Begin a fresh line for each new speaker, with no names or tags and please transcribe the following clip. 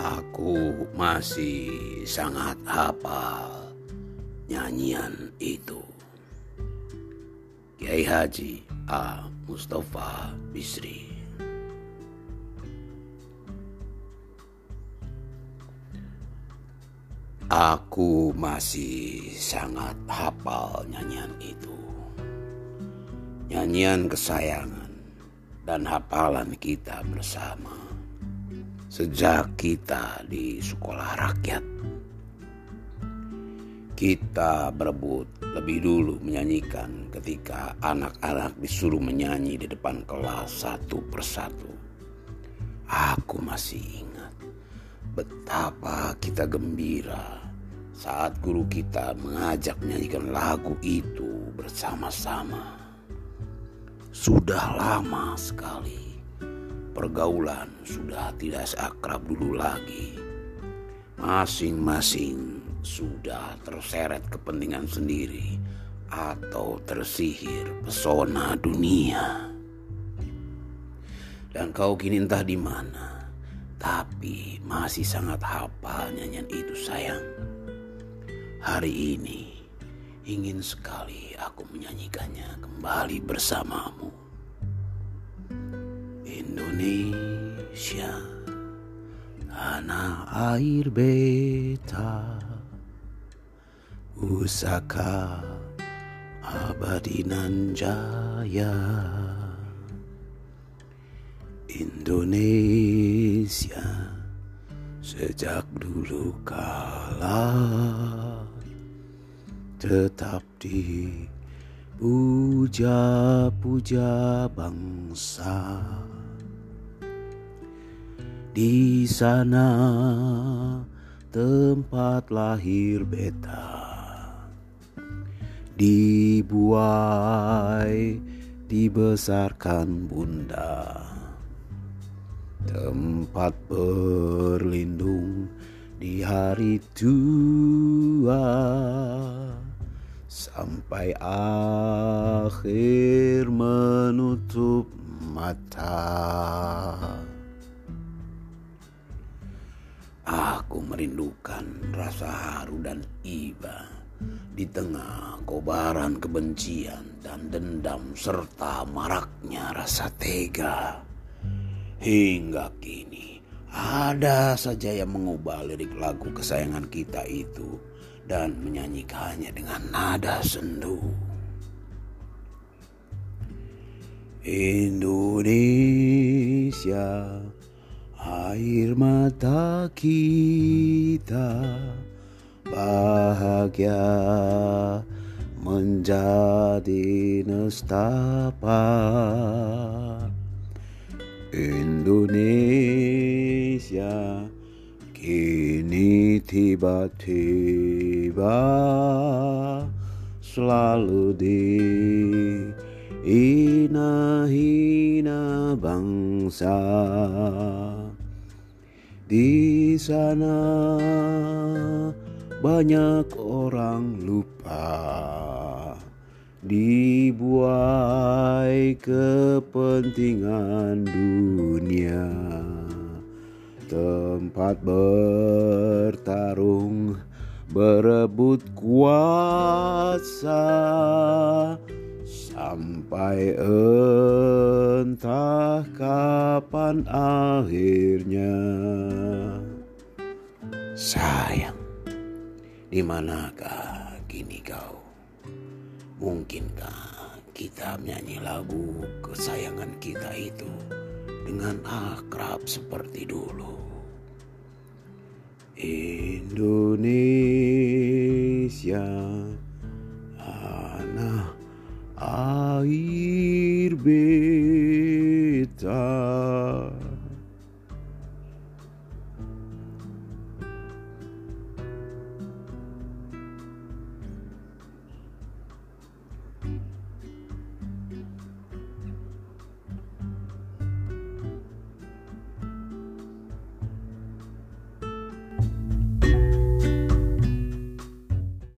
Aku masih sangat hafal nyanyian itu. Kiai Haji A. Mustafa Bisri. Aku masih sangat hafal nyanyian itu. Nyanyian kesayangan dan hafalan kita bersama sejak kita di sekolah rakyat. Kita berebut lebih dulu menyanyikan ketika anak-anak disuruh menyanyi di depan kelas satu persatu. Aku masih ingat betapa kita gembira saat guru kita mengajak menyanyikan lagu itu bersama-sama. Sudah lama sekali pergaulan sudah tidak seakrab dulu lagi. Masing-masing sudah terseret kepentingan sendiri atau tersihir pesona dunia. Dan kau kini entah di mana, tapi masih sangat hafal nyanyian itu sayang. Hari ini ingin sekali aku menyanyikannya kembali bersamamu. Indonesia, tanah air beta, pusaka abadi nan jaya. Indonesia sejak dulu kala tetap di puja-puja bangsa di sana tempat lahir beta. Dibuai dibesarkan bunda. Tempat berlindung di hari tua. Sampai akhir menutup mata. Aku merindukan rasa haru dan iba di tengah kobaran kebencian dan dendam serta maraknya rasa tega. Hingga kini ada saja yang mengubah lirik lagu kesayangan kita itu dan menyanyikannya dengan nada sendu. Indonesia, air mata kita bahagia menjadi nestapa. Indonesia kini tiba-tiba selalu di hina-hina bangsa di sana banyak orang lupa. Dibuai kepentingan dunia. Tempat bertarung berebut kuasa. Sampai entah kapan akhirnya Sayang, di manakah kini kau? Mungkinkah kita menyanyi lagu kesayangan kita itu dengan akrab seperti dulu? Indonesia, anak air betah.